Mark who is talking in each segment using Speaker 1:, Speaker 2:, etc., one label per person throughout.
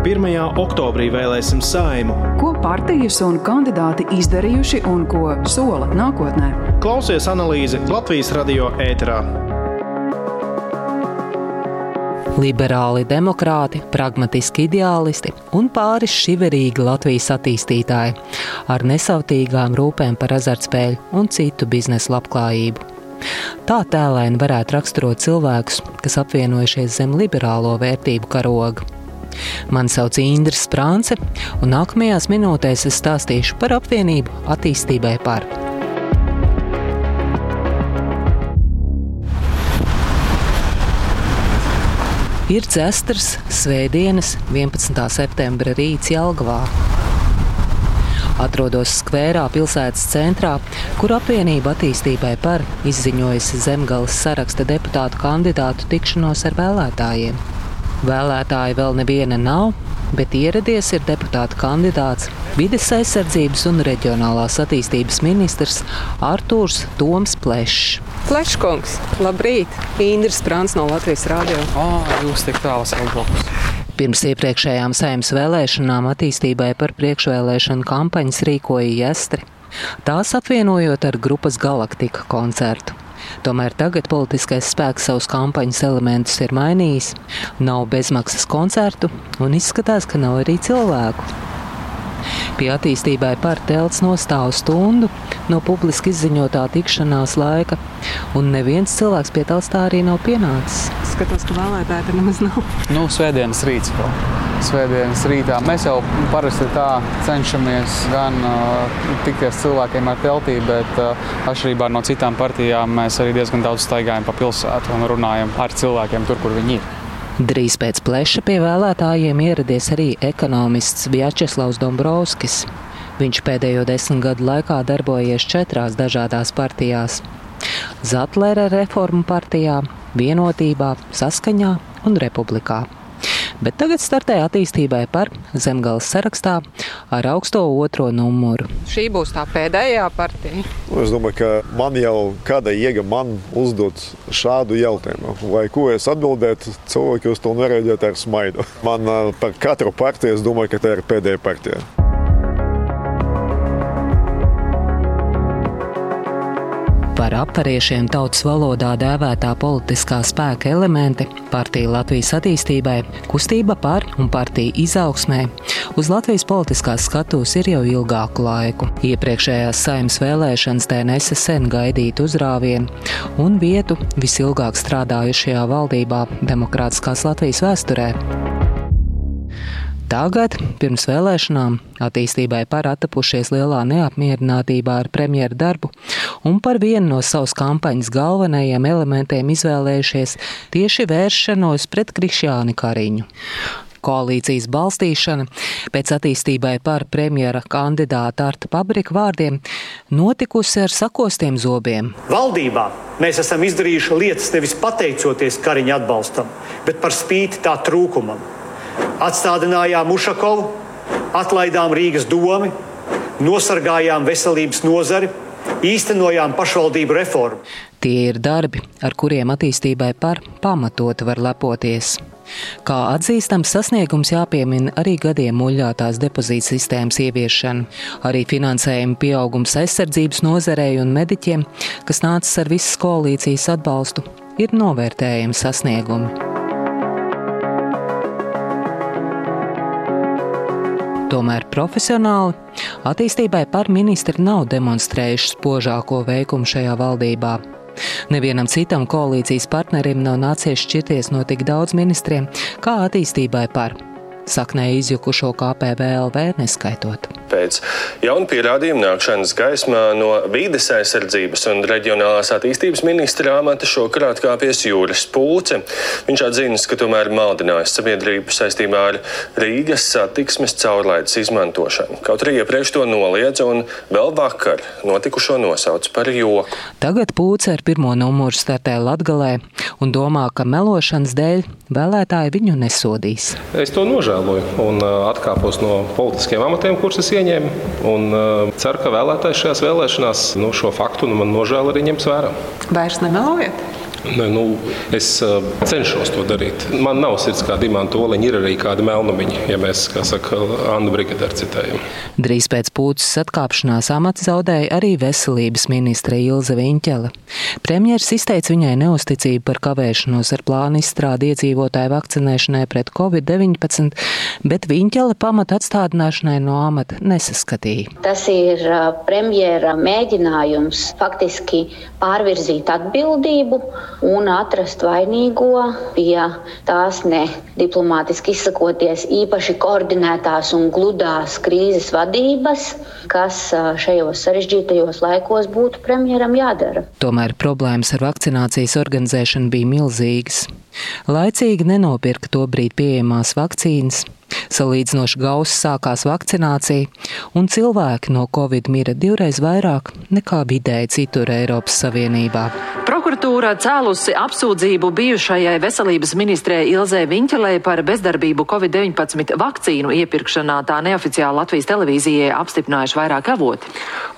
Speaker 1: 1. oktobrī vēlēsim saimu.
Speaker 2: Ko partijas un kandidāti izdarījuši un ko sola nākotnē?
Speaker 1: Klausies analīzi Latvijas radio ēterā.
Speaker 3: Liberāli demokrāti, pragmatiski ideālisti un pāris šiverīgi Latvijas attīstītāji ar nesautīgām rūpēm par azartspēļu un citu biznesa labklājību. Tā tēlēni varētu raksturot cilvēkus, kas apvienojušies zem liberālo vērtību karoga. Mani sauc Indra Sprānce, un nākamajās minūtēs es stāstīšu par apvienību attīstībai par. Ir cestras, svētdienas, 11. septembra rīts Jelgavā. Atrodos skvērā pilsētas centrā, kur apvienība attīstībai par izziņojusi zemgales saraksta deputātu kandidātu tikšanos ar vēlētājiem. Vēlētāji vēl neviena nav, bet ieradies ir deputāta kandidāts vides aizsardzības un reģionālās attīstības ministrs Artūrs Toms Plešs.
Speaker 4: Pleškungs, labrīt! Indras Prāns no Latvijas Rādio.
Speaker 5: Oh, jūs tik tālu esat blakus.
Speaker 3: Pirms iepriekšējām saimnes vēlēšanām attīstībai par priekšvēlēšanu kampaņas rīkoja Jestri. Tās apvienojot ar grupas Galaktika koncertu. Tomēr tagad politiskais spēks savus kampaņas elementus ir mainījis. Nav bezmaksas koncertu un izskatās, ka nav arī cilvēku. Pie attīstībai par telts nostāvu stundu no publiski izziņotā tikšanās laika, un neviens cilvēks pie telts tā arī nav pienācis.
Speaker 4: Skatos, ka vēlētāji tur nemaz nav.
Speaker 5: Nu, svētdienas rīts vēl. Svētdienas rītā mēs jau parasti tā cenšamies gan uh, tikties cilvēkiem ar teltī, bet uh, atšķirībā no citām partijām mēs arī diezgan daudz staigājam pa pilsētu un runājam ar cilvēkiem tur, kur viņi ir.
Speaker 3: Drīz pēc pleša pie vēlētājiem ieradies arī ekonomists Vjačeslavs Dombrovskis. Viņš pēdējo desmit gadu laikā darbojies četrās dažādās partijās - Zatlera reformu partijā, vienotībā, saskaņā un republikā bet tagad startē attīstībai par zemgales sarakstā ar augsto otro numuru.
Speaker 4: Šī būs tā pēdējā partija.
Speaker 6: Nu, es domāju, ka man jau kāda iega man uzdot šādu jautājumu. Vai ko es atbildētu, cilvēki uz to nereaģētu ar smaidu. Man par katru partiju es domāju, ka tā ir pēdējā partija.
Speaker 3: Par apvariešiem tautas valodā dēvētā politiskā spēka elementi - partija Latvijas attīstībai, kustība par un partija izaugsmē - uz Latvijas politiskās skatuves ir jau ilgāku laiku. Iepriekšējās saimnes vēlēšanas tē nesa sen gaidīt uzrāvienu un vietu visilgāk strādājušajā valdībā demokrātiskās Latvijas vēsturē. Tagad, pirms vēlēšanām, attīstībai par atapušies lielā neapmierinātībā ar premjeru darbu un par vienu no savas kampaņas galvenajiem elementiem izvēlējušies tieši vēršanos pret Krišjāni Kariņu koalīcijas balstīšana pēc attīstībai par premjera kandidāta Arta Pabrika vārdiem notikusi ar sakostiem zobiem.
Speaker 7: Valdībā mēs esam izdarījuši lietas nevis pateicoties Kariņa atbalstam, bet par spīti tā trūkumam. Atstādinājām Ušakovu, atlaidām Rīgas domu, nosargājām veselības nozari, īstenojām pašvaldību reformu.
Speaker 3: Tie ir darbi, ar kuriem attīstībai par pamatotu var lepoties. Kā atzīstams sasniegums jāpiemina arī gadiem muļātās depozīta sistēmas ieviešana, arī finansējuma pieaugums aizsardzības nozarei un mediķiem, kas nācis ar visas koalīcijas atbalstu, ir novērtējami sasniegumi. Tomēr profesionāli attīstībai par ministri nav demonstrējuši spožāko veikumu šajā valdībā. Nevienam citam koalīcijas partnerim nav nācies šķirties no tik daudz ministriem, kā attīstībai par saknē izjukušo KPVLV neskaitot.
Speaker 8: Pēc jaunu pierādījumu nākšanas gaismā no vīdes aizsardzības un reģionālās attīstības ministra amata šokar atkāpies Jūras Pūce. Viņš atzīst, ka tomēr maldinājis sabiedrību saistībā ar Rīgas satiksmes caurlaides izmantošanu. Kaut arī iepriekš to noliedza un vēl vakar notikušo nosauc par joku.
Speaker 3: Tagad Pūce ar pirmo numuru startē Latgalē un domā, ka melošanas dēļ vēlētāji viņu nesodīs.
Speaker 9: Es to nožēloju un atkāpos no politiskiem amatiem, kurus es ieņēmu. Un, ceru, ka vēlētājs šajās vēlēšanās nu, šo faktu nu, man nožēlu arī ņems vērā.
Speaker 4: Vairs nemelojat?
Speaker 9: Ne, nu, es uh, cenšos to darīt. Man nav sirds kā dimanta oliņa, ir arī kāda melnumiņa, ja mēs, kā saka, Annu Brigadēru citējam.
Speaker 3: Drīz pēc pūces atkāpšanās amats zaudēja arī veselības ministre Ilze Viņķele. Premjeras izteica viņai neusticību par kavēšanos ar plānu izstrādi iedzīvotāju vakcinēšanai pret covid-19, bet Viņķele pamata atstādināšanai no amata nesaskatīja.
Speaker 10: Tas ir premjera mēģinājums faktiski pārvirzīt atbildību un atrast vainīgo pie tās ne diplomātiski izsakoties īpaši koordinētās un gludās krīzes vadības, kas šajos sarežģītajos laikos būtu premjeram jādara.
Speaker 3: Tomēr problēmas ar vakcinācijas organizēšanu bija milzīgas. Laicīgi nenopirka to brīdi pieejamās vakcīnas, Salīdzinoši gausi sākās vakcinācija, un cilvēki no covid mira divreiz vairāk nekā vidēji citur Eiropas Savienībā.
Speaker 11: Prokuratūra cēlusi apsūdzību bijušajai veselības ministrē Ilzē Viņķelē par bezdarbību Covid-19 vakcīnu iepirkšanā. Tā neoficiāli Latvijas televīzijai apstiprinājuši vairāk avoti.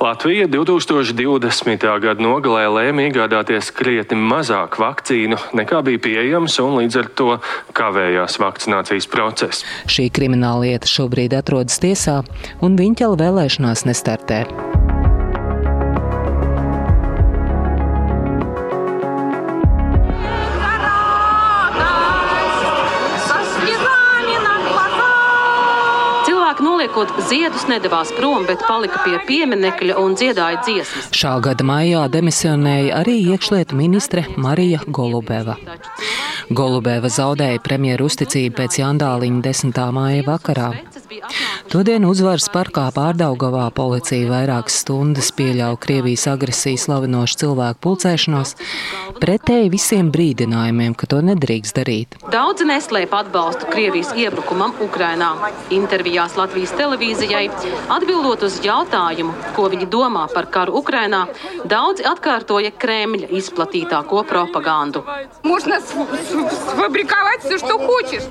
Speaker 8: Latvija 2020. gada nogalē lēma iegādāties krietni mazāk vakcīnu nekā bija pieejams, un līdz ar to kavējās vakcinācijas process.
Speaker 3: Šī krimināla lieta šobrīd atrodas tiesā, un Viņķela vēlēšanās nestartē.
Speaker 11: noliekot ziedus, nedavās prom, bet palika pie pieminekļa un dziedāja dziesmas.
Speaker 3: Šā gada maijā demisionēja arī iekšlietu ministre Marija Golubeva. Golubeva zaudēja premjeru uzticību pēc Jandāliņa 10. māja vakarā. Todien uzvaras parkā pārdaugavā policija vairākas stundas pieļauj Krievijas agresiju slavinošu cilvēku pulcēšanos, pretēji visiem brīdinājumiem, ka to nedrīkst darīt.
Speaker 11: Daudzi neslēp atbalstu Krievijas iebrukumam Ukrainā. Intervijās Latvijas televīzijai atbildot uz jautājumu, ko viņi domā par karu Ukrainā, daudzi atkārtoja Kremļa izplatītāko propagandu.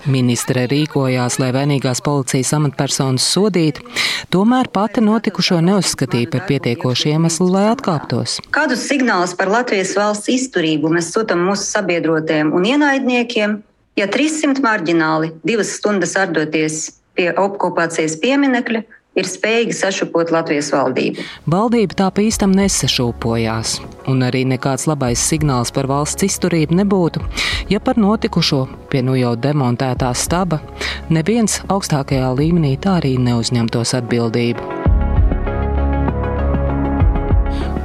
Speaker 3: Ministre rīkojās, lai vainīgās policijas amatpersonas sodītu, tomēr pati notikušo neuzskatīja par pietiekošu iemeslu, lai atkāptos.
Speaker 12: Kādus signālus par Latvijas valsts izturību mēs sūtām mūsu sabiedrotiem un ienaidniekiem, ja 300 marģināli divas stundas ardoties pie okupācijas pieminekļa ir spējīgi sašupot Latvijas valdību.
Speaker 3: Valdība tā pīstam nesašūpojās, un arī nekāds labais signāls par valsts izturību nebūtu, ja par notikušo pie nu jau demontētā staba neviens augstākajā līmenī tā arī neuzņemtos atbildību.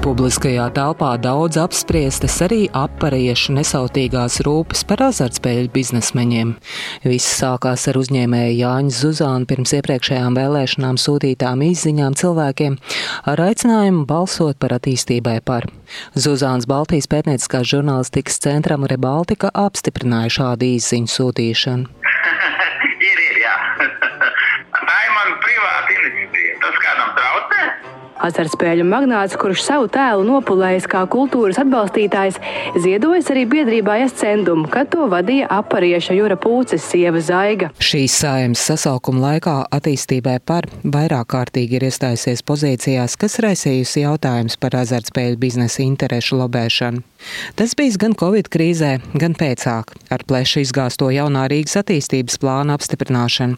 Speaker 3: Publiskajā telpā daudz apspriestas arī apariešu nesautīgās rūpes par azartspēļu biznesmeņiem. Viss sākās ar uzņēmēju Jāņu Zuzānu pirms iepriekšējām vēlēšanām sūtītām izziņām cilvēkiem ar aicinājumu balsot par attīstībai par. Zuzāns Baltijas pētnieciskās žurnālistikas centram Rebaltika apstiprināja šādu izziņu sūtīšanu.
Speaker 13: Azartspēļu magnāts, kurš savu tēlu nopulējis kā kultūras atbalstītājs, ziedojas arī biedrībā Escendum, kad to vadīja aparieša Jura Pūces sieva Zaiga.
Speaker 3: Šīs saimas sasaukuma laikā attīstībai par vairāk kārtīgi ir iestājusies pozīcijās, kas raisījusi jautājums par azartspēļu biznesa interešu lobēšanu. Tas bijis gan Covid krīzē, gan pēcāk, ar plešu izgāsto jaunā Rīgas attīstības plāna apstiprināšanu,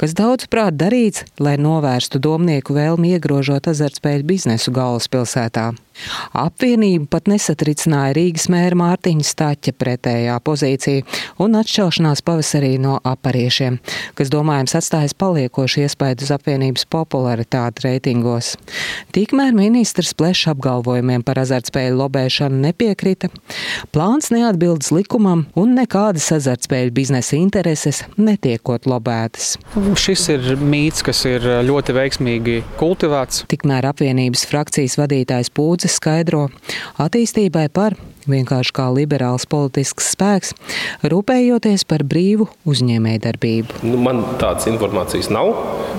Speaker 3: kas daudzprāt darīts, lai novērstu domnieku vēlmi iegrožot azartspēļu biznesu galvaspilsētā. Apvienību pat nesatricināja Rīgas mēra Mārtiņa Staķa pretējā pozīcija un atšķelšanās pavasarī no apariešiem, kas domājams atstājas paliekoši iespēju uz apvienības popularitāti reitingos. Tikmēr ministrs plešs apgalvojumiem par azartspēļu lobēšanu nepiekrita. Plāns neatbildes likumam un nekādas azartspēļu biznesa intereses netiekot lobētas.
Speaker 5: Šis ir mīts, kas ir ļoti veiksmīgi kultivēts.
Speaker 3: Tikmēr apvienības frakcijas vadītājs Kunze skaidro attīstībai par vienkārši kā liberāls politisks spēks, rūpējoties par brīvu uzņēmējdarbību.
Speaker 9: Nu, man tādas informācijas nav.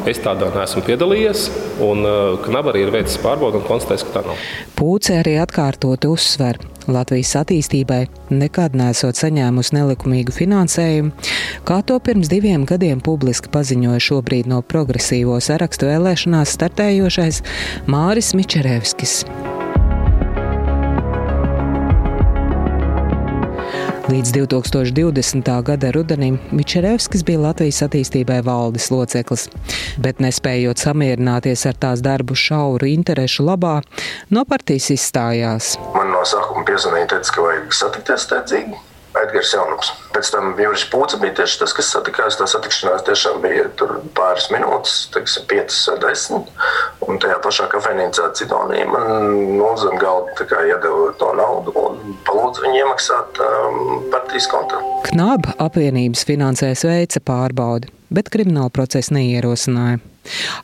Speaker 9: Es tādā neesmu piedalījies, un uh, Knaba arī ir veicis pārbaudi un konstatējis, ka tā nav.
Speaker 3: Pūce arī atkārtot uzsver. Latvijas attīstībai nekad nesot saņēmusi nelikumīgu finansējumu, kā to pirms diviem gadiem publiski paziņoja šobrīd no progresīvo sarakstu vēlēšanās startējošais Māris Mičerevskis. Līdz 2020. gada rudenim Mičerevskis bija Latvijas attīstībai valdes loceklis, bet nespējot samierināties ar tās darbu šauru interešu labā, no partijas izstājās.
Speaker 14: Man sākuma piezvanīja, teica, ka vajag satikties steidzīgi. Edgars Jaunums. Pēc tam Juris Pūce bija tieši tas, kas satikās. Tā satikšanās tiešām bija pāris minūtes, teiksim, piecas vai desmit. Un tajā pašā kafejnīcā Cidonija man nu, zem galda iedeva to naudu un palūdza viņu iemaksāt um, partijas kontā.
Speaker 3: Knāba apvienības finansēs veica pārbaudi, bet krimināla procesa neierosināja.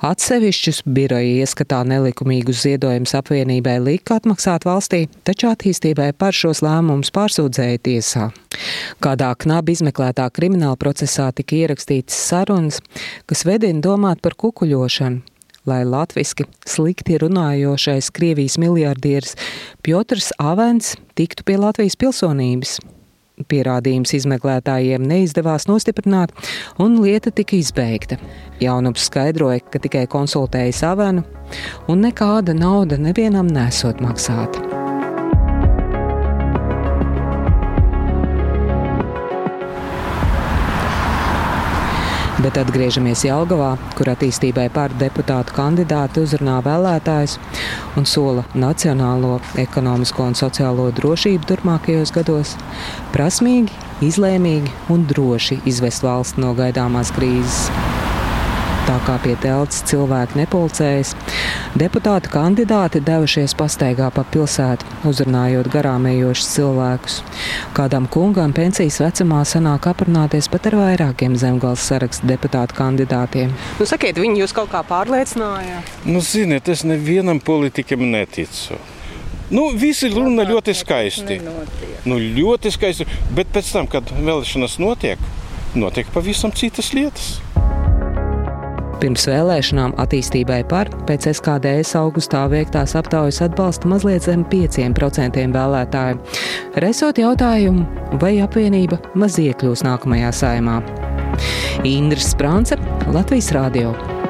Speaker 3: Atsevišķus biroja ieskatā nelikumīgus ziedojumus apvienībai lika atmaksāt valstī, taču attīstībai par šos lēmumus pārsūdzēja tiesā. Kādā knabi izmeklētā krimināla procesā tika ierakstītas sarunas, kas vedina domāt par kukuļošanu, lai latviski slikti runājošais Krievijas miljardieris Piotrs Avens tiktu pie Latvijas pilsonības. Pierādījums izmeklētājiem neizdevās nostiprināt, un lieta tika izbeigta. Jaunups skaidroja, ka tikai konsultēja Savenu, un nekāda nauda nevienam nesot maksāta. Bet atgriežamies Jelgavā, kur attīstībai par deputātu kandidātu uzrunā vēlētājs un sola nacionālo, ekonomisko un sociālo drošību turpmākajos gados, prasmīgi, izlēmīgi un droši izvest valsts no gaidāmās krīzes tā kā pie telts cilvēki nepulcējas. Deputāti kandidāti devušies pastaigā pa pilsētu, uzrunājot garām ejošus cilvēkus. Kādam kungam pensijas vecumā sanāk aprunāties pat ar vairākiem zemgals sarakstu deputātu kandidātiem.
Speaker 4: Nu, sakiet, viņi jūs kaut kā pārliecināja?
Speaker 15: Nu, ziniet, es nevienam politikam neticu. Nu, visi runā ļoti skaisti. Nu, ļoti skaisti. Bet pēc tam, kad vēlēšanas notiek, notiek pavisam citas lietas.
Speaker 3: Pirms vēlēšanām attīstībai par pēc SKDS augustā veiktās aptaujas atbalsta mazliet zem 5% vēlētāju. Resot jautājumu, vai apvienība maz iekļūs nākamajā saimā. Indra Sprānce, Latvijas Rādio.